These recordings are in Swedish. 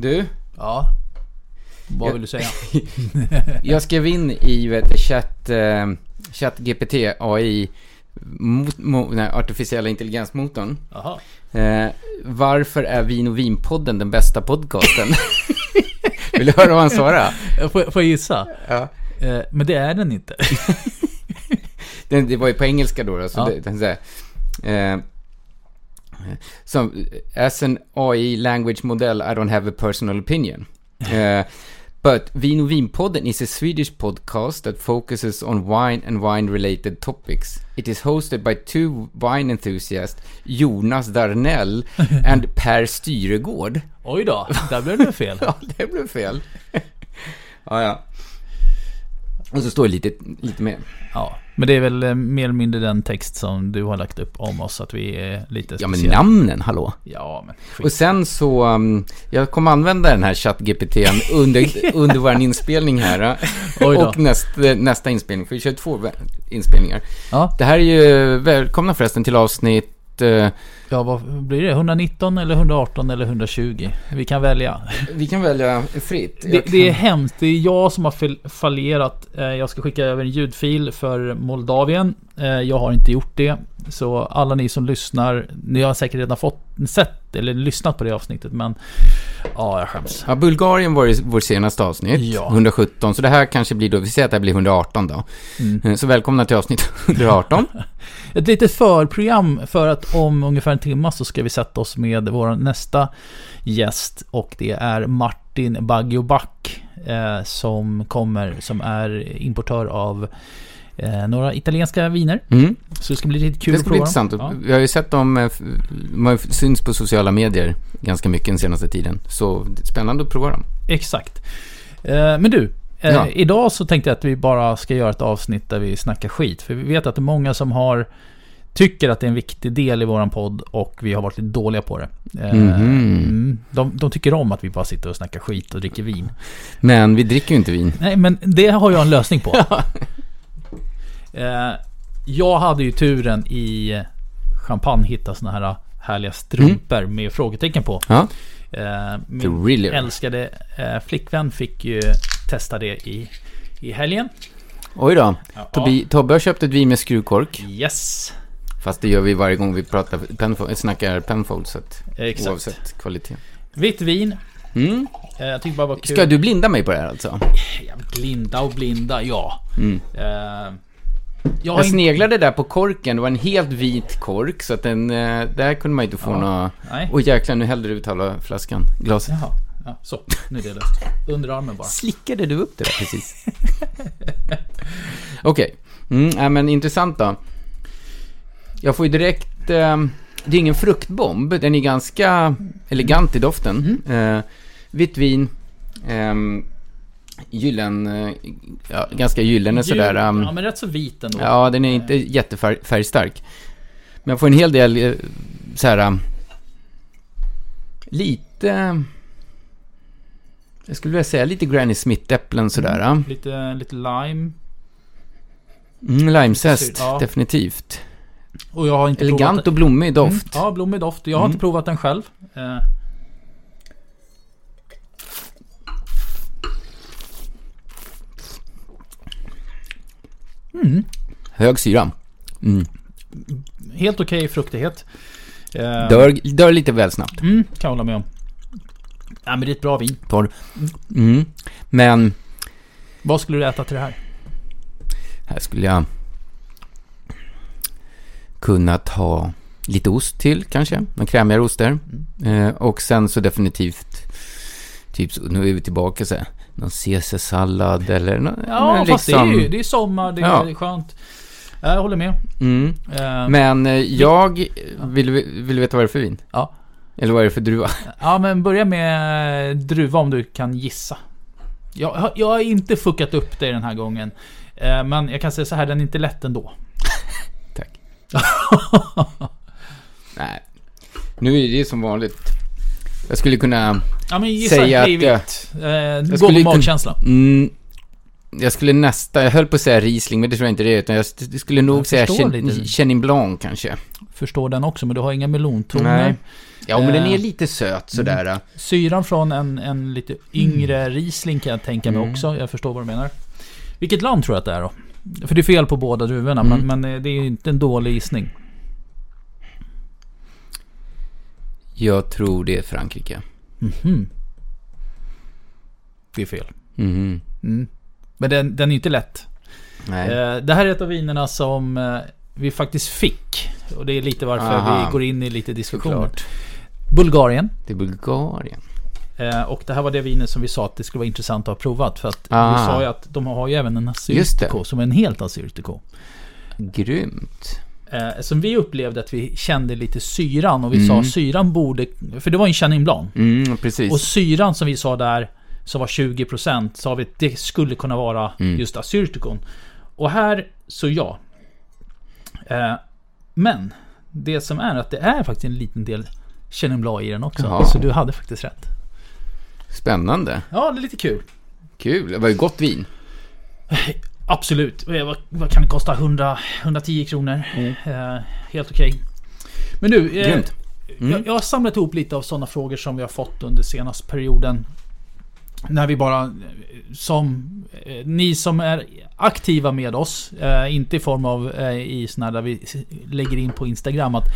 Du, Ja. Vad Ja. vill du säga? jag skrev in i vet, chatt, eh, chatt GPT AI, mot, mo, nej, artificiella intelligensmotorn. Eh, varför är Vin och Vinpodden den bästa podcasten? Vill du höra vad han svarade? Får, får jag gissa? Ja. Eh, men det är den inte. Det, det var ju på engelska då, då så Ja. det, den säger, eh, som, as an AI language model I don't have a personal opinion. Eh, but Vin och Vinpodden is a Swedish podcast that focuses on wine and wine-related topics. It is hosted by two wine enthusiasts, Jonas Darnell and Per Styregård. Oj då, där blev det fel. Ja, det blev fel. ja, ja. Och så står det lite, lite mer. Ja, men det är väl eh, mer eller mindre den text som du har lagt upp om oss, att vi är lite Ja, men namnen, hallå? Ja, men skit. Och sen så, um, jag kommer använda den här ChatGPTn under, under vår inspelning här. uh, Oj då. Och nästa, nästa inspelning, för vi kör två inspelningar. Ja, Det här är ju, välkomna förresten till avsnitt, uh, ja, vad blir det? 119 eller 118 eller 120? Vi kan välja. vi kan välja fritt. Det, kan- det är hemskt. Det är jag som har fallerat. Eh, Jag ska skicka över en ljudfil för Moldavien. Eh, Jag har inte gjort det. Så alla ni som lyssnar, ni har säkert redan fått, sett eller lyssnat på det avsnittet. Men ja, jag skäms. Ja, Bulgarien var ju vårt senaste avsnitt, Ja. 117, så det här kanske blir då, vi säger att det här blir 118 då. Mm. Eh, Så välkomna till avsnitt 118. Ett litet förprogram för att om ungefär en timme så ska vi sätta oss med vår nästa gäst. Och det är Martin Baggio Back eh, som kommer, som är importör av eh, några italienska viner. Mm. Så det ska bli lite kul Det att ska bli prova intressant. Ja. Vi har ju sett dem, eh, de har syns på sociala medier ganska mycket den senaste tiden. Så det är spännande att prova dem. Exakt. Eh, men du, eh, Ja. idag så tänkte jag att vi bara ska göra ett avsnitt där vi snackar skit. För vi vet att det är många som har tycker att det är en viktig del i våran podd och vi har varit lite dåliga på det. Eh, Mhm. mm, de, de tycker om att vi bara sitter och snackar skit och dricker vin. Men vi dricker ju inte vin. Nej, men det har jag en lösning på. eh, jag hade ju turen i Champagne hitta såna här härliga strumpor med frågetecken på. Ja. Eh, min really- älskade eh, flickvän fick ju testa det i, i helgen. Oj då. Ja. Tobi, Tobbe har köpt ett vin med skruvkork. Yes. Fast det gör vi varje gång vi pratar penfold, snackar Penfold, så att Exakt. oavsett kvalitet. Vitt vin. Mm. Eh, jag tyckte bara det var kul. Ska du blinda mig på det här alltså? Ja, Blinda och blinda, ja. Mm. Eh, jag Jag sneglade där på korken, det var en helt vit kork, så att den, eh, där kunde man inte få Ja. några... Nej. Oj jäklar, nu hällde du ut hela flaskan, glaset. Jaha. Ja, så. Nu är det löst. Under armen bara. Slickade du upp det där precis? Okej. Mm, ja, men intressant då. Jag får ju direkt... Eh, det är ingen fruktbomb. Den är ganska elegant i doften. Eh, vitt vin. ehm, gyllen... Eh, ja, ganska gyllene sådär. ehm, Ja, men rätt så vit ändå. Ja, den är inte jättefärgstark. Men jag får en hel del eh, så här... um, Lite... Jag skulle vilja säga lite Granny Smith-äpplen sådär. Mm. Lite, lite lime. Mm, limezest, Ja. definitivt. Och jag har inte Elegant provat och blommig doft. Mm, ja, blommig doft. Jag har Mm. inte provat den själv. Eh, Mm. Hög syra. Mm. Helt okej fruktighet. Eh, Dör, dör lite väl snabbt. Mm, kan jag hålla med om. Ja, men det är ett bra vin. Torr. Mm. Men Vad skulle du äta till det här? här skulle jag kunnat ha lite ost till kanske. Några krämigare oster. Eh, och sen så definitivt, typ nu är vi tillbaka så här, någon caesarsallad eller nå- Ja, men fast liksom- det är ju det är sommar, det är Ja. skönt. Ja, Jag håller med. Mm. Eh, Men eh, jag vill, vill du veta vad det är för vin? Ja. Eller vad är det för druva? Ja, men börja med druva om du kan gissa. Jag, jag har inte fuckat upp dig den här gången. Eh, Men jag kan säga så här, den är inte lätt ändå. Tack. Nej. Nu är det som vanligt. Jag skulle kunna... Ja, men gissa Säga att jag-. Eh, Gå skulle magkänsla. Mm, jag skulle nästan... Jag höll på att säga Riesling, men det tror jag inte det är. Utan jag skulle nog Jag säga Chen-. Chenin Blanc kanske. Förstår den också, men du har inga melontoner. Nej. Ja, men den Eh, är lite söt sådär. Syran från en, en lite yngre Riesling kan jag tänka mig Mm. också. Jag förstår vad du menar. Vilket land tror jag att det är då? För det är fel på båda druvorna, Mm. men, men eh, det är ju inte en dålig gissning. Jag tror det är Frankrike. Mhm. Det är fel. Mhm. Mm. Men den, den är inte lätt. Nej. Eh, det här är ett av vinerna som eh, vi faktiskt fick. Och det är lite varför Aha. vi går in i lite diskussioner. Såklart. Bulgarien. Det är Bulgarien. Eh, och det här var det vinet som vi sa att det skulle vara intressant att ha provat. För att Ah. vi sa ju att de har ju även en Just det. assyrtiko som är en helt assyrtiko. Grymt. Eh, som vi upplevde att vi kände lite syran och vi Mm. sa syran borde... För det var en Chenin Blanc. Mm, precis. Och syran som vi sa där, som var 20% sa vi att det skulle kunna vara Mm. just assyrtikon. Och här, så ja. Eh, men, det som är att det är faktiskt en liten del Chenin i den också. Jaha. Så du hade faktiskt rätt. Spännande. Ja, det är lite kul. Kul. Det var ju gott vin. Absolut. Eh, Vad, kan det kosta? 100, 110 kronor. Eh, helt okej. Men du, eh. Mm. jag, jag har samlat ihop lite av sådana frågor som vi har fått under senaste perioden. När vi bara, eh, som eh, ni som är aktiva med oss, eh, inte i form av i här där vi lägger in på Instagram att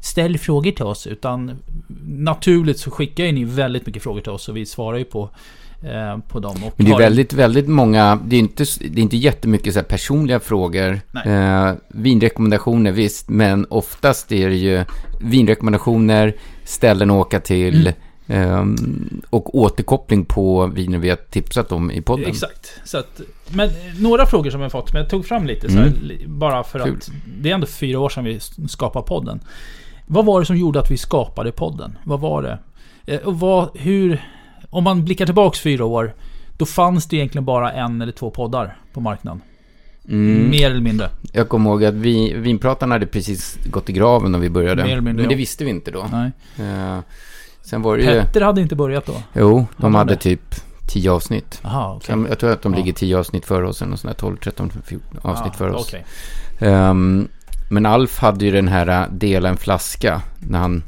ställ frågor till oss. Utan naturligt så skickar ju ni väldigt mycket frågor till oss och vi svarar ju på, på dem. Och Men det är väldigt, väldigt många, det är inte, det är inte jättemycket så personliga frågor. Eh, vinrekommendationer visst, men oftast är det ju vinrekommendationer, ställen att åka till ehm, och återkoppling på viner vi har tipsat om i podden. Exakt. Så att, men eh, några frågor som jag fått, men jag tog fram lite så här, Mm. bara för Kul. att det är ändå fyra år sedan vi skapade podden. Vad var det som gjorde att vi skapade podden? Vad var det? Eh, Och vad, hur, om man blickar tillbaks fyra år, då fanns det egentligen bara en eller två poddar på marknaden. Mm. Mer eller mindre. Jag kommer ihåg att vi, vinpratarna hade precis gått i graven när vi började. Mer eller mindre, men det ja. visste vi inte då. Nej. Eh, sen var det ju... Petter hade inte börjat då? Jo, de hade det? typ 10 avsnitt. Jaha, okej. Sen, jag tror att de Ja. ligger 10 avsnitt före oss, eller något sånt där 12, 13, 14 avsnitt Ja, före oss. okej. Ehm, men Alf hade ju den här äh, dela en flaska när han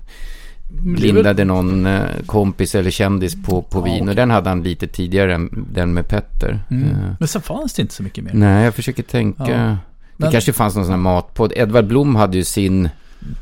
Men det är väl- lindade någon eh, kompis eller kändis på, på Ja, vin. okej. Och den hade han lite tidigare än den med Petter. Mm. Eh, Men sen fanns det inte så mycket mer. nej, jag försöker tänka. Ja. Det Men- kanske fanns någon sån här matpodd. Edvard Blom hade ju sin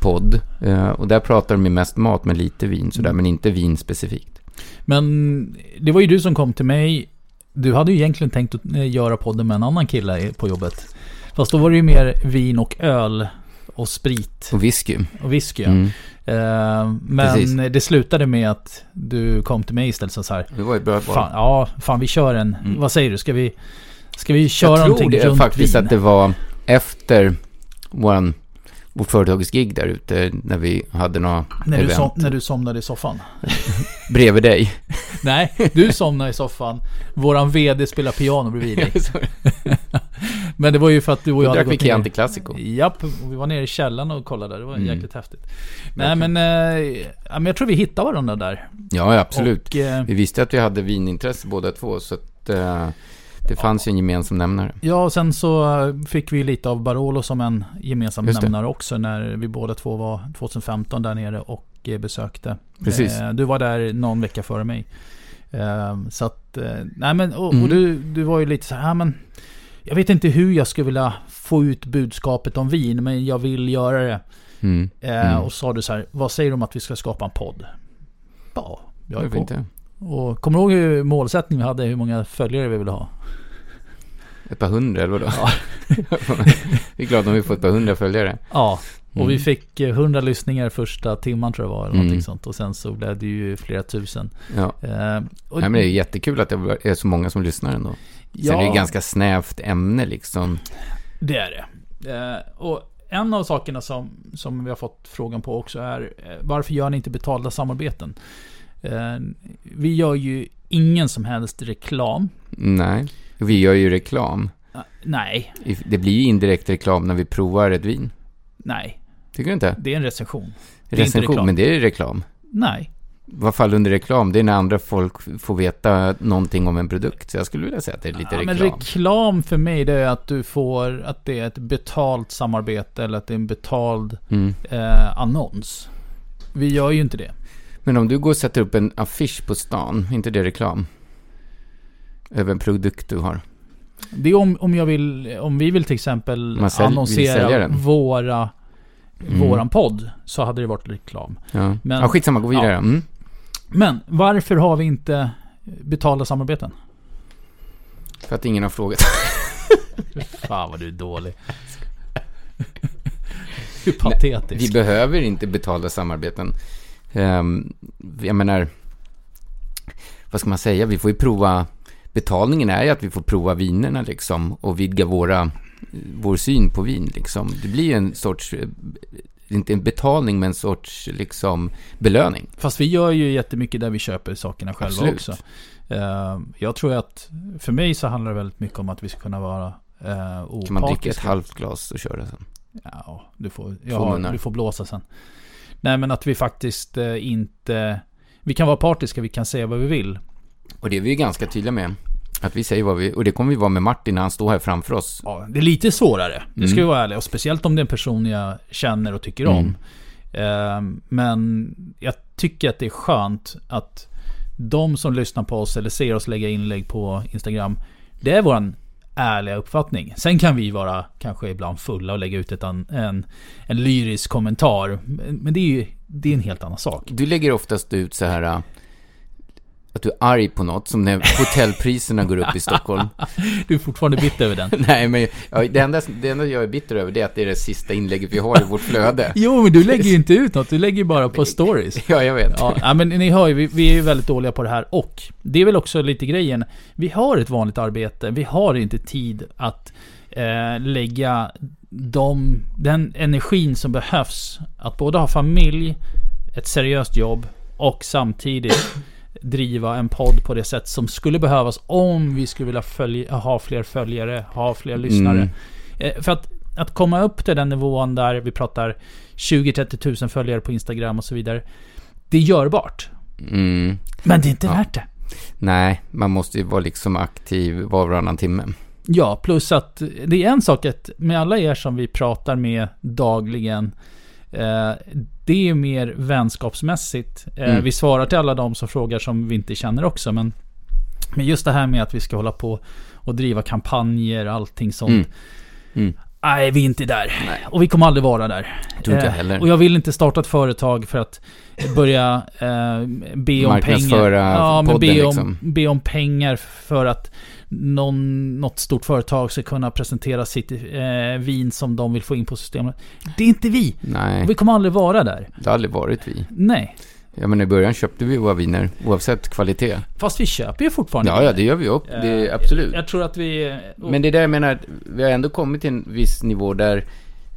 podd. eh, och där pratar de ju mest mat med lite vin sådär, Mm. men inte vin specifikt. Men det var ju du som kom till mig. Du hade ju egentligen tänkt att göra podden med en annan kille på jobbet. Fast då var det ju mer vin och öl och sprit Och whisky. och whisky. Mm. Eh, Precis. men det slutade med att du kom till mig istället och så här. Det var ju bra. Fan, ja, fan vi kör en. Mm. Vad säger du? Ska vi, ska vi köra jag tror någonting det runt faktiskt vin? att det var efter våran, vårt företagsgig där ute när vi hade några när, du event. som, när du somnade i soffan. Bredvid dig. Nej, du somnade i soffan. Våran VD spelar piano bredvid dig. Men det var ju för att du och Då jag hade drack vi. Chianti Classico. Japp, och vi var nere i källaren och kollade. Det var Mm. jäkligt häftigt. Nej men, eh, men jag tror vi hittade varandra där. Ja, ja, absolut. Och, eh, Vi visste att vi hade vinintresse båda två, så att eh, det fanns ju en gemensam nämnare. ja, och sen så fick vi lite av Barolo som en gemensam nämnare också när vi båda två var 2015 där nere och eh, besökte. Precis. Eh, du var där någon vecka före mig. Eh, så att, nej men, och, Mm. och du, du var ju lite så här, men Jag vet inte hur jag skulle vilja få ut budskapet om vin, men jag vill göra det. Mm. Eh, Mm. Och sa du så här, vad säger du om att vi ska skapa en podd? Ja, jag är på. inte? Och kommer du ihåg hur målsättning vi hade, hur många följare vi ville ha? Ett par hundra eller vadå? vi är glada om vi får ett par hundra följare. Ja, och Mm. vi fick eh, 100 lyssningar första timman tror jag var, eller Mm. någonting sånt. Och sen så blev det ju flera tusen. Ja. Eh, och, Nej, men det är jättekul att det är så många som lyssnar ändå. Sen är det ja, ett ganska snävt ämne liksom. det är det. Eh, och en av sakerna som, som vi har fått frågan på också är eh, varför gör ni inte betalda samarbeten? Eh, vi gör ju ingen som helst reklam. Nej, vi gör ju reklam. Eh, nej, Det blir ju indirekt reklam när vi provar ett vin. nej. Tycker du inte? Det är en recension. Recension, reklam. men det är reklam. Nej. Vad faller under reklam? Det är när andra folk får veta någonting om en produkt. Så jag skulle vilja säga att det är lite Ja, men reklam. reklam för mig det är att du får, att det är ett betalt samarbete eller att det är en betald Mm. eh, annons. Vi gör ju inte det. Men om du går och sätter upp en affisch på stan, är inte det reklam? Över en produkt du har. Det är om, om jag vill, om vi vill till exempel sälj- annonsera våra, Mm. våran podd så hade det varit reklam. Ja, Men- ja skitsamma, gå vidare. Ja. Mm. Men varför har vi inte betalda samarbeten? För att ingen har frågat. Fan vad du är dålig. Hur patetisk. Vi behöver inte betala samarbeten. Ehm, jag menar, vad ska man säga? Vi får ju prova, betalningen är ju att vi får prova vinerna liksom och vidga våra, vår syn på vin liksom. Det blir en sorts, eh, inte en betalning men en sorts liksom belöning. Fast vi gör ju jättemycket där vi köper sakerna själva Absolut. också. Eh, jag tror att för mig så handlar det väldigt mycket om att vi ska kunna vara opartiska. Kan man dricka ett halvt glas och köra sen? Ja, du får, munnar. du får blåsa sen. Nej, men att vi faktiskt eh, inte... Vi kan vara partiska, vi kan säga vad vi vill. Och det är vi ju ganska tydliga med. Att vi säger vad vi, och det kommer vi vara med Martin när han står här framför oss. Ja, det är lite svårare, det ska Mm. vi vara ärliga. Och speciellt om det är en person jag känner och tycker om. Eh, men jag tycker att det är skönt att de som lyssnar på oss eller ser oss lägga inlägg på Instagram, det är våran ärliga uppfattning. Sen kan vi vara kanske ibland fulla och lägga ut ett an, en, en lyrisk kommentar. Men det är ju det är en helt annan sak. Du lägger oftast ut så här att du är arg på något, som när hotellpriserna går upp i Stockholm. Du är fortfarande bitter över den. Nej, men ja, det, enda, det enda jag är bitter över det är att det är det sista inlägget vi har i vårt flöde. Jo, men du lägger ju inte ut något. Du lägger ju bara på stories. Ja, jag vet. Ja, ja, men ni hör ju, vi, vi är ju väldigt dåliga på det här. Och det är väl också lite grejen. Vi har ett vanligt arbete. Vi har inte tid att eh, lägga de, den energin som behövs. Att både ha familj, ett seriöst jobb och samtidigt driva en podd på det sätt som skulle behövas om vi skulle vilja följa, ha fler följare, ha fler lyssnare. Mm. För att, att komma upp till den nivån där vi pratar 20-30 tusen följare på Instagram och så vidare. Det är görbart. Mm. Men det är inte Ja. värt det. Nej, man måste ju vara liksom aktiv var och varannan timme. Ja, plus att det är en sak att med alla er som vi pratar med dagligen. Eh, det är mer vänskapsmässigt. Eh, Mm. Vi svarar till alla de som frågar som vi inte känner också. Men, men just det här med att vi ska hålla på och driva kampanjer, allting sånt. Mm. Mm. Nej, vi är inte där. Nej. Och vi kommer aldrig vara där. Tror inte jag Eh, heller. Och jag vill inte starta ett företag för att börja eh, be om pengar. Ja, men be om, liksom. be om pengar för att någon, något stort företag ska kunna presentera sitt eh, vin som de vill få in på systemet. Det är inte vi. Nej, vi kommer aldrig vara där. det har aldrig varit vi. Nej. Ja, men i början köpte vi våra viner, oavsett kvalitet. Fast vi köper ju fortfarande Ja, ja, det gör vi upp. Det Eh, absolut. Jag tror att vi... Men det är där jag menar, vi har ändå kommit till en viss nivå där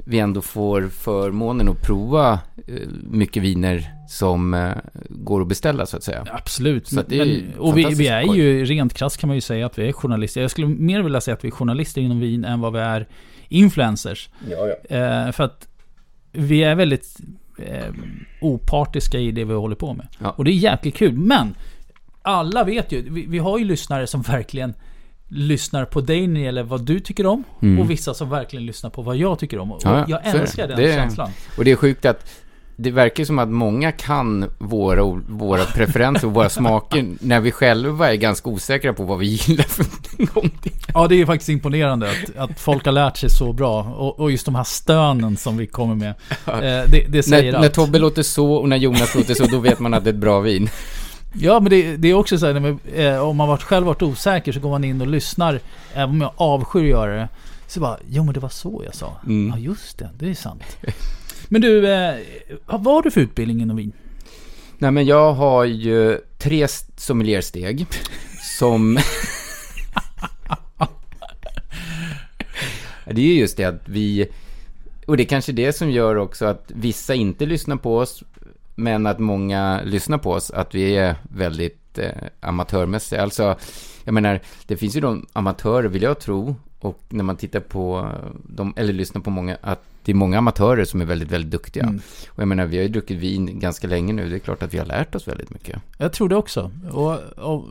vi ändå får förmånen att prova eh, mycket viner som eh, går att beställa så att säga. Absolut. Så att det är men, och vi, vi är ju, rent krasst kan man ju säga att vi är journalister. Jag skulle mer vilja säga att vi är journalister inom vin än vad vi är influencers. Ja, ja. Eh, för att vi är väldigt eh, opartiska i det vi håller på med. Ja. Och det är jäkligt kul. Men alla vet ju, vi, vi har ju lyssnare som verkligen lyssnar på dig när det gäller vad du tycker om. Mm. Och vissa som verkligen lyssnar på vad jag tycker om. Och Ja, ja, jag är det. älskar den Det känslan. Och det är sjukt att det verkar som att många kan våra, våra preferenser och våra smaker när vi själva är ganska osäkra på vad vi gillar för någonting. Ja, det är faktiskt imponerande att, att folk har lärt sig så bra. Och, och just de här stönen som vi kommer med. Eh, det, det säger När, allt. när Tobbe låter så och när Jonas låter så, då vet man att det är ett bra vin. Ja, men det, det är också så här, man, eh, om man varit, själv varit osäker så går man in och lyssnar. Även om jag avskyr att göra det. Så bara, jo men det var så jag sa. Mm. Ja, just det. Det är sant. Men du, eh, vad har du för utbildning inom vin? Nej, men jag har ju tre sommeliersteg som... det är ju just det att vi... Och det är kanske det som gör också att vissa inte lyssnar på oss, men att många lyssnar på oss, att vi är väldigt eh, amatörmässiga. Alltså, jag menar, det finns ju de amatörer, vill jag tro, och när man tittar på dem, eller lyssnar på många, att det är många amatörer som är väldigt, väldigt duktiga. Mm. Och jag menar, vi har ju druckit vin ganska länge nu, det är klart att vi har lärt oss väldigt mycket. Jag tror det också. Och, och,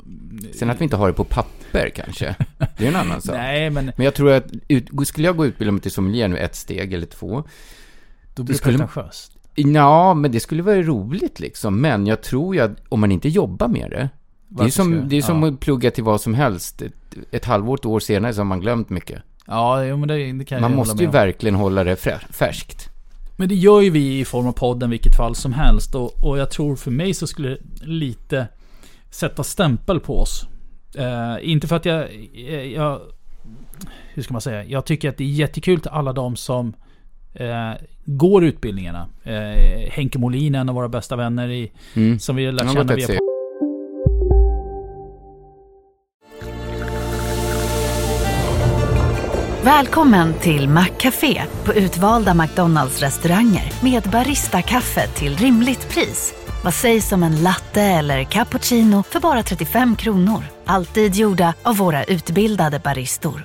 Sen att vi inte har det på papper kanske, det är en annan sak. nej, men Men jag tror att, ut, skulle jag gå och utbilda mig till sommelier nu ett steg eller två, då blir det skulle- pretentiöst. Ja, men det skulle vara roligt liksom. Men jag tror ju att om man inte jobbar med det. Det är Varför som, det är som ja. att plugga till vad som helst. Ett, ett halvår, ett år senare så har man glömt mycket. Ja, jo, men det, det kan jag Man måste ju verkligen hålla det färskt. Men det gör ju vi i form av podden vilket fall som helst. Och, och jag tror för mig så skulle det lite sätta stämpel på oss. Eh, inte för att jag, jag, jag... Hur ska man säga? Jag tycker att det är jättekul till alla de som eh, går utbildningarna. Eh, Henke Molin är en av våra bästa vänner i, Mm. som vi har lärt känna via. Välkommen till Maccafé på utvalda McDonalds restauranger med Baristakaffe till rimligt pris. Vad sägs om en latte eller cappuccino för bara 35 kronor? Alltid gjorda av våra utbildade baristor.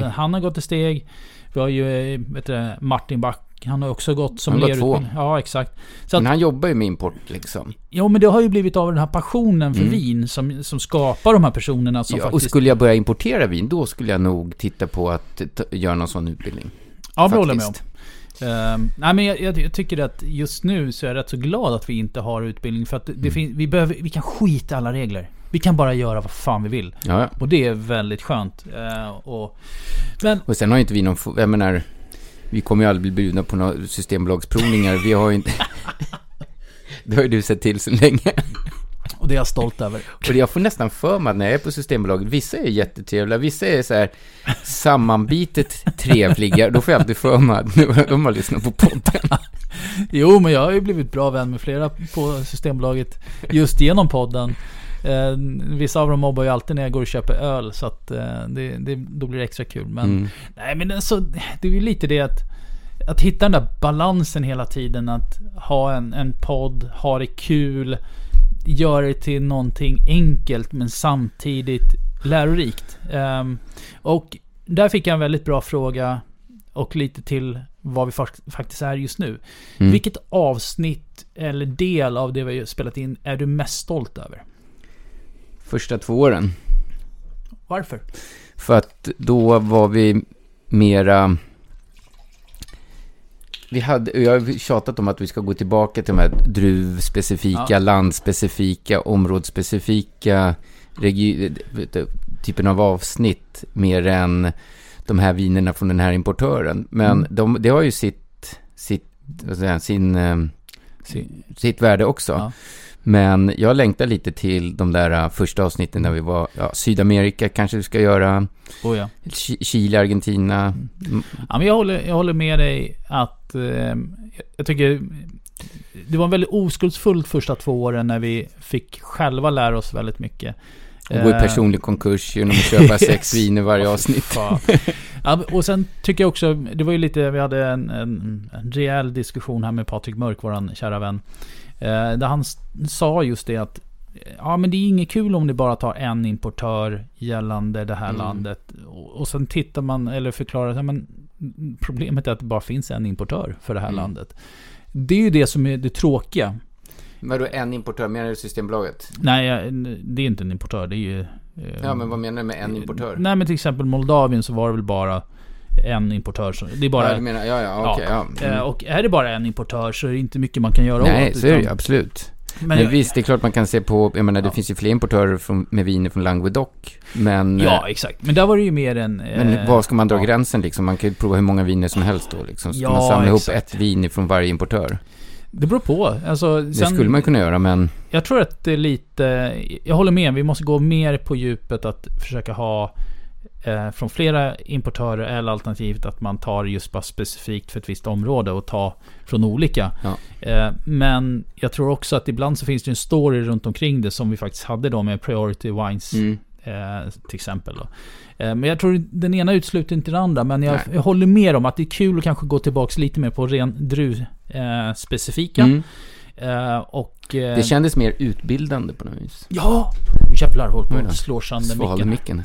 Han har gått ett steg. Vi har ju eh, vet du, Martin Back. Han har också gått som lerutbildning. Ja, exakt. Så Men han jobbar ju med import liksom. jo, men det har ju blivit av den här passionen för Mm. vin som, som skapar de här personerna som Ja, och faktiskt... skulle jag börja importera vin, då skulle jag nog titta på att göra någon sån utbildning. ja, det håller jag med om. Ehm, nej, men jag, jag, jag tycker att just nu så är jag rätt så glad att vi inte har utbildning. För att det, Mm. fin- vi, behöver, vi kan skita alla regler. Vi kan bara göra vad fan vi vill. Ja, ja. Och det är väldigt skönt. Ehm, och, men Och sen har ju inte vi någon, jag menar, vi kommer ju aldrig bli bjudna på några systembolagsprovningar. Vi har ju inte... det har ju du sett till så länge. och det är jag stolt över. Och jag får nästan för mig att när jag är på Systembolaget, vissa är jättetrevliga, vissa är så här sammanbitet trevliga. Då får jag alltid för mig att de har lyssnat på podden. Jo, men jag har ju blivit bra vän med flera på Systembolaget just genom podden. Eh, vissa av dem mobbar ju alltid när jag går och köper öl, så att eh, det, det, då blir det extra kul. Men Mm. nej, men alltså, det är ju lite det att, att hitta den där balansen hela tiden. Att ha en, en podd, ha det kul, göra det till någonting enkelt men samtidigt lärorikt. Ehm, och där fick jag en väldigt bra fråga och lite till vad vi fak- faktiskt är just nu. Mm. Vilket avsnitt eller del av det vi har spelat in är du mest stolt över? Första två åren. Varför? För att då var vi mera... Vi hade, jag har tjatat om att vi ska gå tillbaka till de här druvspecifika, Ja. landspecifika, du, typen av avsnitt mer än de här vinerna från den här importören. Men Mm. de, det har ju sitt, sitt, jag, sin, eh, Se- sitt värde också. Ja. Men jag längtar lite till de där uh, första avsnitten när vi var, ja, Sydamerika kanske vi ska göra, Oh ja. Chi- Chile, Argentina. Mm, Ja, men jag, håller, jag håller med dig att eh, jag tycker det var väldigt oskuldsfullt första två åren när vi fick själva lära oss väldigt mycket. Och gå i Eh, personlig konkurs genom att köpa sex viner varje avsnitt. Ja, och sen tycker jag också, det var ju lite, vi hade en, en, en rejäl diskussion här med Patrik Mörk, våran kära vän. Eh, där han sa just det att Ja men det är inget kul om ni bara tar en importör gällande det här Mm. landet. Och, och sen tittar man, eller förklarar, ja, men problemet är att det bara finns en importör för det här Mm. landet. Det är ju det som är det tråkiga. Vadå en importör? Menar du Systembolaget? Nej, det är inte en importör, det är ju... eh, Ja, men vad menar du med en importör? Nej men till exempel Moldavien så var det väl bara en importör. Så det är bara... Ja, menar, ja, ja, okej, ja. Eh, Mm. Och är det bara en importör så är det inte mycket man kan göra Nej, åt. så är det absolut. Men, Men, visst, det är klart man kan se på, jag menar det Ja. finns ju fler importörer från, med viner från Languedoc. Men, Ja, exakt. Men där var det ju mer en... men eh, var ska man dra ja. gränsen liksom? Man kan ju prova hur många viner som helst då liksom. Ska Ja, man samla ihop exakt. ett vin från varje importör? Det beror på. Alltså, Det sen, skulle man kunna göra, men Jag tror att det är lite... Jag håller med. Vi måste gå mer på djupet att försöka ha eh, från flera importörer eller alternativt att man tar just bara specifikt för ett visst område och tar från olika. Ja. Eh, men jag tror också att ibland så finns det en story runt omkring det som vi faktiskt hade då med Priority Wines mm. eh, till exempel. Då. Eh, men jag tror den ena utesluter inte den andra. Men jag, jag håller med om att det är kul att kanske gå tillbaka lite mer på ren druv eh. Mm. Eh, och... Eh, Det kändes mer utbildande på något vis. Ja! Jävlar, håller på att slå sönder micken. micken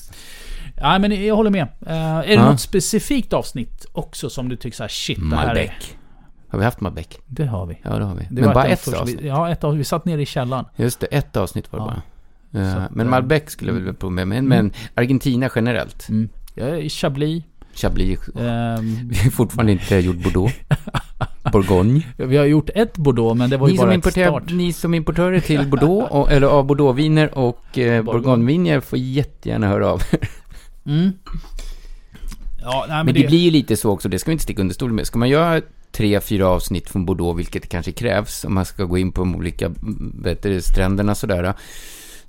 Nej men jag håller med. Eh, är det Ja. något specifikt avsnitt också som du tycker så här shit det här är... Har vi haft Malbec? Det har vi. Ja, det har vi. Det men bara ett första- avsnitt. Ja, ett avsnitt. Vi satt nere i källaren. Just det, ett avsnitt var det Ja. bara. Så Eh, att, men eh, Malbec skulle jag vilja prova med. Men, men Argentina generellt. Mm. Chablis. Chablis. Ehm, Vi har fortfarande inte gjort Bordeaux. Bourgogne. vi har gjort ett Bordeaux, men det var ju Ni bara som, ett start. ni som importörer till Bordeaux, och, eller av Bordeauxviner och eh, Bourgogne. Bourgogneviner får jättegärna höra av. Mm. Ja, nej, men, Men det blir ju lite så också, det ska vi inte sticka under stol med. Ska man göra tre, fyra avsnitt från Bordeaux, vilket kanske krävs om man ska gå in på de olika mm, vet du, stränderna sådär,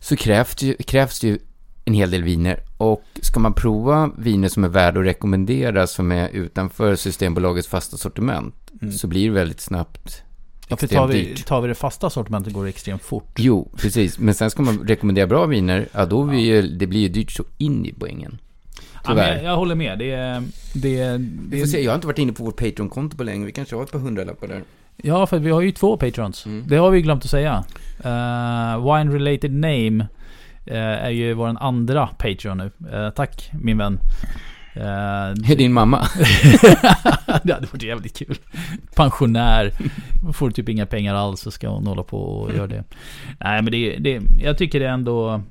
så krävs det, ju, krävs det ju en hel del viner. Och ska man prova viner som är värda att rekommendera, som är utanför Systembolagets fasta sortiment, Mm. så blir det väldigt snabbt Ja, för extremt tar vi, dyrt. tar vi det fasta sortimentet går det extremt fort. Jo, precis. Men sen ska man rekommendera bra viner, ja då blir ju, det blir ju dyrt så in i poängen. Ja, Tyvärr. jag, jag håller med. Det. Det, är- Vi får se, jag har inte varit inne på vårt Patreon-konto på länge. Vi kanske har ett par hundralappar där. Ja, för vi har ju två patrons. Mm. Det har vi glömt att säga. Uh, Wine Related Name eh, är ju vår andra Patreon nu. Eh, tack min vän. Uh, Är din mamma? det hade varit jävligt kul. Pensionär. Får typ inga pengar alls så ska hon hålla på och göra det. Nej men det, det jag tycker det är ändå...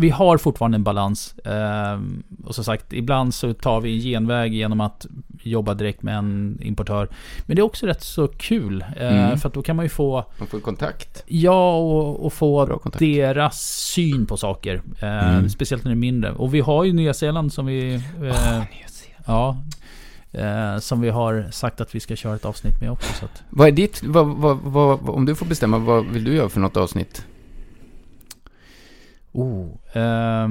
Vi har fortfarande en balans. Ehm, och som sagt, ibland så tar vi en genväg genom att jobba direkt med en importör. Men det är också rätt så kul. eh, Mm. För att då kan man ju få... Man får kontakt. Ja, och, och få deras syn på saker. Eh, Mm. Speciellt när det är mindre. Och vi har ju Nya Zeeland som vi... Eh, ja. Eh, som vi har sagt att vi ska köra ett avsnitt med också. Vad är ditt, vad, vad, vad, om du får bestämma, vad vill du göra för något avsnitt? Oh, eh,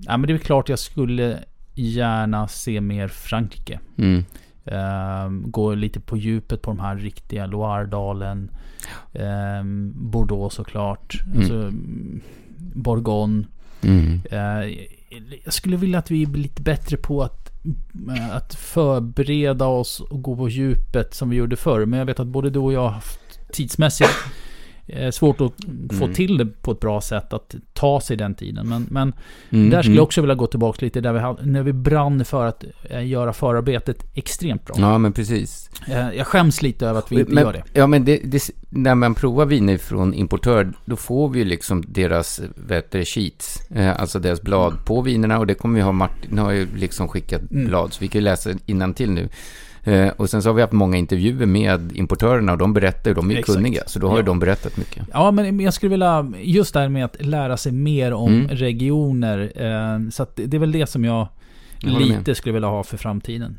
ja, men det är klart jag skulle gärna se mer Frankrike. Mm. Eh, gå lite på djupet på de här riktiga Loiredalen. Eh, Bordeaux såklart. Mm. Alltså, Bourgogne. Mm. Eh, jag skulle vilja att vi blir lite bättre på att, eh, att förbereda oss och gå på djupet som vi gjorde förr. Men jag vet att både du och jag har haft tidsmässigt svårt att få Mm. till det på ett bra sätt att ta sig den tiden. Men, men Mm. där skulle mm. jag också vilja gå tillbaka lite där vi när vi brann för att eh, göra förarbetet extremt bra. Ja, men precis. Eh, jag skäms lite över att vi inte men, gör det. Ja, men det, det, när man provar viner från importör, då får vi ju liksom deras, du, sheets, eh, alltså deras blad på vinerna och det kommer vi ha, Martin har ju liksom skickat Mm. blad, så vi kan ju läsa till nu. Eh, och sen så har vi haft många intervjuer med importörerna och de berättar ju, de är ju kunniga, så då har ju Ja. de berättat mycket. Ja, men jag skulle vilja, just där med att lära sig mer om Mm. regioner. Eh, så det det är väl det som jag Jag håller med. lite skulle vilja ha för framtiden.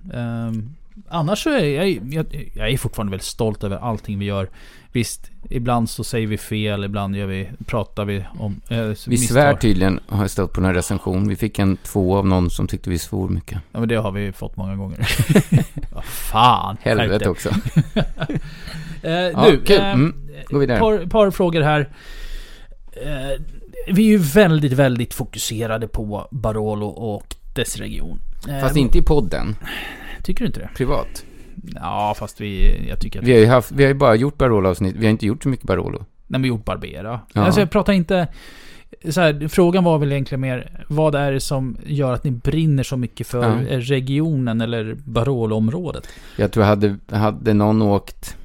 Eh, annars så är jag, jag, jag är fortfarande väldigt stolt över allting vi gör. Visst, ibland så säger vi fel, ibland gör vi, pratar vi om eh, Vi misstag. svär tydligen, har jag stått på någon recension. Vi fick en två av någon som tyckte vi svor mycket. Ja, men det har vi fått många gånger. Vad fan. Helvete också. Eh, Ja, du, kul. eh, Mm. Gå vidare. Par, par frågor här. Eh, vi är ju väldigt, väldigt fokuserade på Barolo och dess region. Fast inte i podden, Tycker du inte det? privat. Ja, fast vi... Jag tycker att... Vi har ju, haft, vi har ju bara gjort Barolo-avsnitt, vi har inte gjort så mycket Barolo. Nej, men gjort Barbera. Ja. Alltså jag pratar inte... Så här, frågan var väl egentligen mer, vad är det som gör att ni brinner så mycket för Ja. regionen eller Barolo-området? Jag tror hade, hade någon åkt,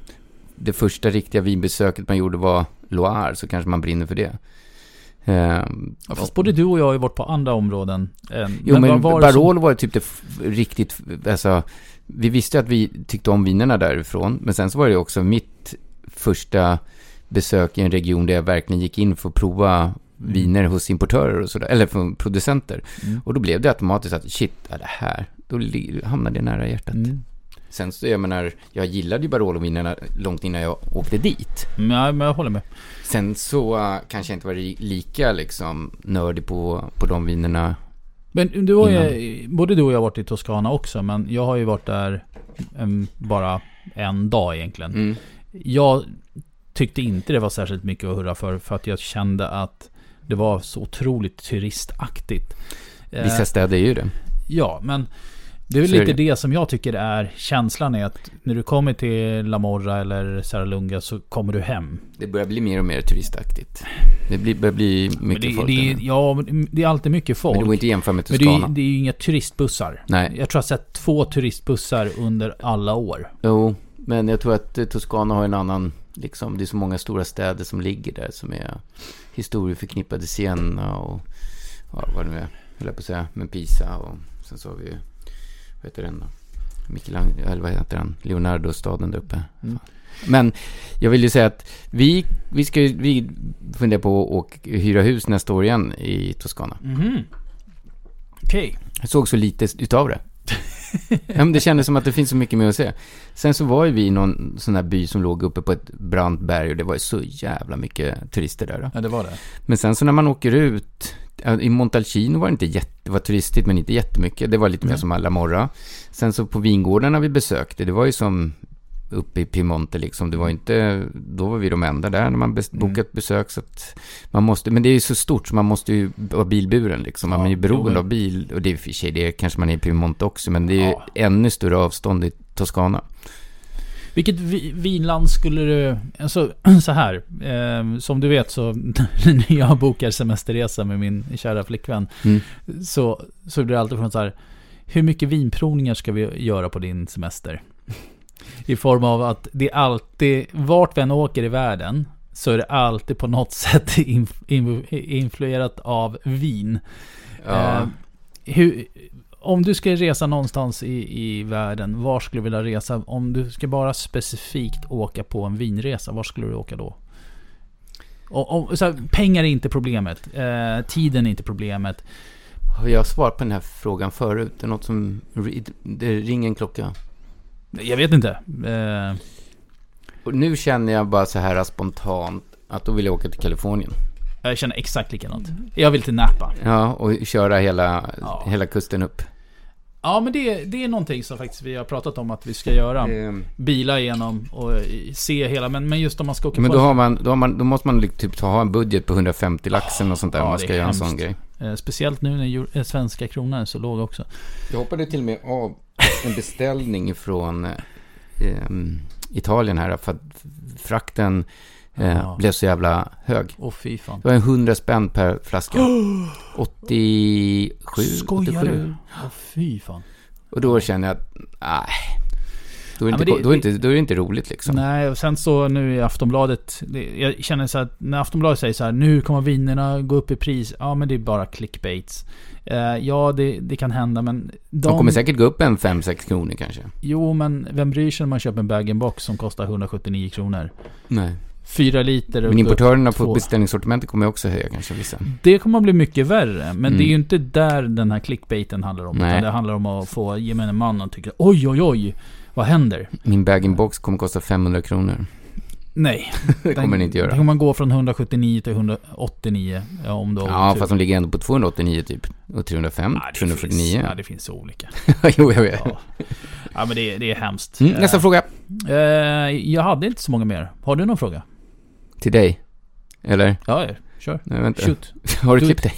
det första riktiga vinbesöket man gjorde var Loire, så kanske man brinner för det. Ehm, Ja, fast både du och jag har ju varit på andra områden. Eh, Jo, men, var det som- var typ det riktigt, alltså, vi visste att vi tyckte om vinerna därifrån, men sen så var det också mitt första besök i en region där jag verkligen gick in för att prova viner hos importörer och sådär, eller från producenter. Mm. Och då blev det automatiskt att shit, ja, det här, då hamnade det nära hjärtat. Mm. Sen så, jag menar, jag gillade ju Barolo-vinerna långt innan jag åkte dit. Ja, men jag håller med. Sen så uh, kanske jag inte var li- lika liksom nördig på, på de vinerna. Men du har ju, både du och jag har varit i Toscana också, men jag har ju varit där em, bara en dag egentligen. Mm. Jag tyckte inte det var särskilt mycket att hurra för, för att jag kände att det var så otroligt turistaktigt. Eh, Vissa städer är ju det. Ja, men det är väl lite det. som jag tycker är känslan är att när du kommer till La Morra eller Serralunga så kommer du hem. Det börjar bli mer och mer turistaktigt. Det blir, börjar bli Men mycket det, folk. det, ja, men det är alltid mycket folk. men det går inte jämföra med Men det är, Toscana. ju- det är ju inga turistbussar. Nej. Jag tror jag har sett två turistbussar under alla år. Jo, men jag tror att eh, Toscana har en annan, liksom, det är så många stora städer som ligger där som är historieförknippade. Siena och ja, vad det nu är, höll jag på att säga, med Pisa och sen så har vi, vad heter den då? Michelangelo, eller vad heter den? Leonardo-staden där uppe. Mm. Men jag vill ju säga att vi, vi ska vi funderar på att hyra hus nästa år igen i Toscana. Mhm. Okej. Jag såg så lite utav det. ja, men det kändes som att det finns så mycket mer att se. Sen så var ju vi i någon sån här by som låg uppe på ett brant berg och det var ju så jävla mycket turister där. Då. Ja, det var det. Men sen så när man åker ut, i Montalcino var det inte jätte, det var turistigt men inte jättemycket. Det var lite mer Nej. som alla morra. Sen så på vingårdarna vi besökte, det var ju som uppe i Piemonte liksom. Det var inte, då var vi de enda där när man bes- Mm. bokat besök. Så man måste, men det är ju så stort så man måste ju vara bilburen liksom. Man Ja, är ju beroende av bil. Och det är för sig, det kanske man är i Piemonte också. Men det är ju Ja. ännu större avstånd i Toscana. Vilket vi, vinland skulle du... Alltså så här. Eh, som du vet så när jag bokar semesterresa med min kära flickvän. Mm. Så, så blir det alltid från så här. Hur mycket vinprovningar ska vi göra på din semester? I form av att det är alltid, vart vi än åker i världen, så är det alltid på något sätt in, in, influerat av vin. Ja. Eh, hur, om du ska resa någonstans i, i världen, var skulle du vilja resa? Om du ska bara specifikt åka på en vinresa, var skulle du åka då? Och, och, så här, pengar är inte problemet. Eh, tiden är inte problemet. Har jag svarat på den här frågan förut? Det är något som, det ringer en klocka. Jag vet inte. Eh, Och nu känner jag bara så här spontant att då vill jag åka till Kalifornien. jag känner exakt likadant. Jag vill till Napa. Ja, och köra hela, Ja. hela kusten upp. Ja, men det, det är någonting som faktiskt vi har pratat om att vi ska göra. Ehm, Bila igenom och se hela, men, men just om man ska åka Men då, har man, då, har man, då måste man typ ha en budget på 150 laxen och sånt där Ja, om man ska göra en hemskt. sån grej. Eh, speciellt nu när eh, svenska kronan är så låg också. Jag hoppade till och med av en beställning från eh, ehm, Italien här för att frakten eh, Ja. blev så jävla hög. Åh fy fan. Det var en 100 spänn per flaska. 87, Skojar 87. du? Åh fy fan. Och då känner jag att, nej. Då är, Ja, det det- då, är inte, då är det inte roligt liksom. Nej, och sen så nu i Aftonbladet. Det, jag känner så att när Aftonbladet säger så här, nu kommer vinerna gå upp i pris. Ja, men det är bara clickbaits. Eh, ja, det, det kan hända, men de... De kommer säkert gå upp en 5-6 kronor kanske. Jo, men vem bryr sig när man köper en bag-in-box som kostar 179 kronor? Nej. Fyra liter Men importörerna två. på beställningssortimentet kommer också höja kanske vissa. Det kommer att bli mycket värre, men Mm. det är ju inte där den här clickbaiten handlar om. Nej. Utan det handlar om att få gemene man att tycka oj, oj, oj, vad händer? Min bag-in-box kommer kosta 500 kronor. Nej. Det kommer den inte Då göra. kommer man gå från 179 till 189. Ja, om då... Ja, fast de ligger ändå på 289 typ. Och 305, Ja, det 349. Finns, ja, det finns så olika. jo, jag vet. Ja, ja men det, det är hemskt. Mm, nästa Eh, fråga. eh, jag hade inte så många mer. Har du någon fråga? Till dig. Eller? Ja, ja, kör. Nej, vänta. Shoot. Har du Du- klippt dig?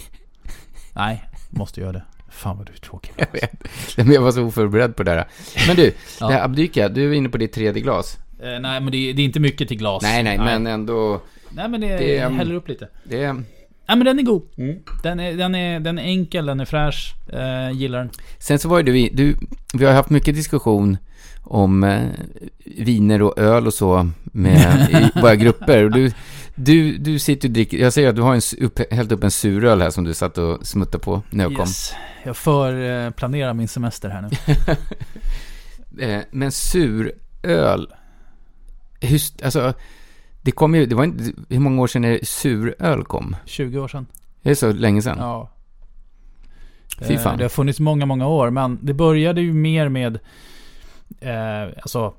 Nej, måste göra det. Fan vad du är tråkig. Jag vet. Nej, men jag var så oförberedd på det här. Men du, Ja. det här Abdyka, du är inne på ditt tredje glas. Eh, nej, men det, det är inte mycket till glas. Nej, nej, men ändå... Nej, men det, det- jag häller upp lite. Det är... Nej, men den är god. Mm. Den, är, den, är, den är enkel, den är fräsch. Eh, gillar den. Sen så var ju du, du, vi har haft mycket diskussion om eh, viner och öl och så med i våra grupper. Och du, du, du sitter och dricker, jag säger att du har en, upp, hällt upp en suröl här som du satt och smuttade på när jag kom. Yes. Jag för eh, min semester här nu. Eh, men suröl, hur, alltså, det kom ju, det var inte, hur många år sedan är det suröl kom? 20 år sedan. Det är så länge sedan? Ja. Fy fan. Det har funnits många, många år, men det började ju mer med eh, alltså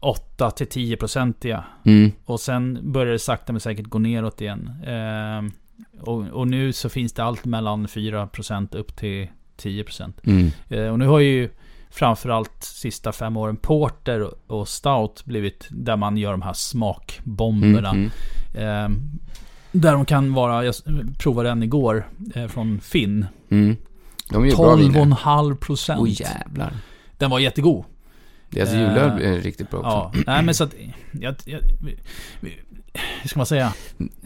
8-10-procentiga. Mm. Och sen började det sakta men säkert gå neråt igen. Eh, och, och nu så finns det allt mellan 4% upp till 10%. Mm. Eh, och nu har ju framförallt sista fem åren Porter och- Stout blivit där man gör de här smakbomberna. Mm. Eh, där de kan vara, jag provade en igår eh, från Finn. Mm. De är ju bra viner. 12,5 procent. Jävlar. Den var jättegod. Deras Eh, julöl är riktigt bra också. Ja, nej men så att... Jag, jag, hur ska man säga?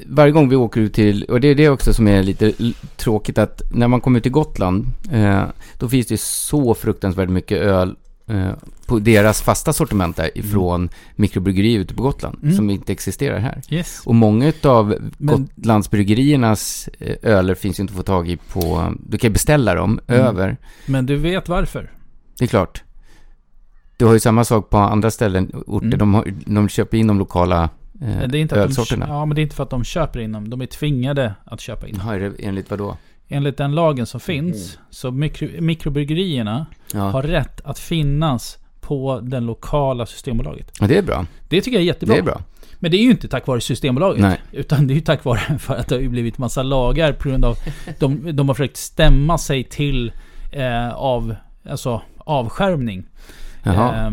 varje gång vi åker ut till, och det är det också som är lite tråkigt att när man kommer till Gotland, eh, då finns det så fruktansvärt mycket öl eh, på deras fasta sortiment där ifrån mikrobryggerier ute på Gotland, Mm. som inte existerar här. Yes. Och många av Gotlandsbryggeriernas eh, öler finns ju inte att få tag i på, du kan beställa dem Mm. över, Men du vet varför? det är klart. Du har ju samma sak på andra ställen, orter, Mm. de, har, de köper in de lokala eh, det är inte att de, ölsorterna. ja, men det är inte för att de köper in dem. De är tvingade att köpa in dem. Det enligt vad då? Enligt den lagen som finns, så mikro, mikrobryggerierna Ja. har rätt att finnas på den lokala Systembolaget. ja, det är bra. Det tycker jag är jättebra. Det är bra. Men det är ju inte tack vare Systembolaget. Nej. Utan det är ju tack vare för att det har blivit massa lagar på grund av de, de har försökt stämma sig till eh, av, alltså, avskärmning. Jaha. Eh,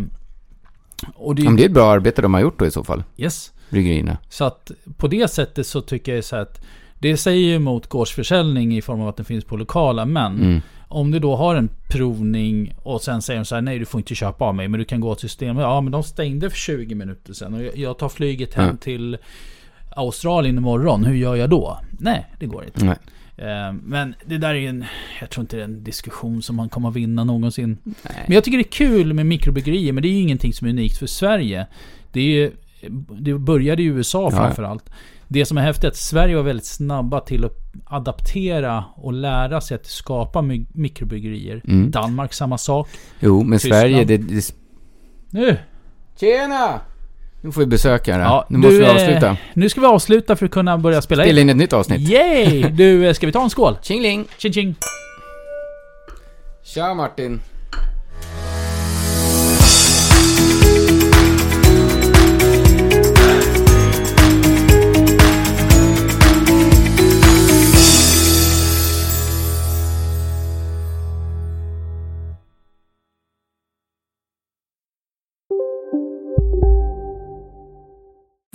och det, men det är ett bra arbete de har gjort då i så fall, yes. bryggerierna. Så att på det sättet så tycker jag så att det säger ju emot gårdsförsäljning i form av att den finns på lokala. Men Mm. om du då har en provning och sen säger de så här nej du får inte köpa av mig men du kan gå till systemet. Ja men de stängde för 20 minuter sedan och jag, tar flyget hem Ja. till Australien imorgon. Hur gör jag då? Nej, det går inte. Nej. Eh, Men det där är ju en, jag tror inte det är en diskussion som man kommer att vinna någonsin. Men Nej. jag tycker det är kul med mikrobryggerier, men det är ju ingenting som är unikt för Sverige. Det, är, det började i USA Ja. framförallt. Det som är häftigt är att Sverige var väldigt snabba till att adaptera och lära sig att skapa mikrobryggerier. Mm. Danmark samma sak. Jo, men Tyskland. Sverige, det, det... Nu! Tjena! Nu får vi besöka här. Ja, nu måste du, vi eh, avsluta. Nu ska vi avsluta för att kunna börja spela Spela in. in ett nytt avsnitt. Yay! Du, eh, ska vi ta en skål? Tjingling! Ching ching! Tja Martin!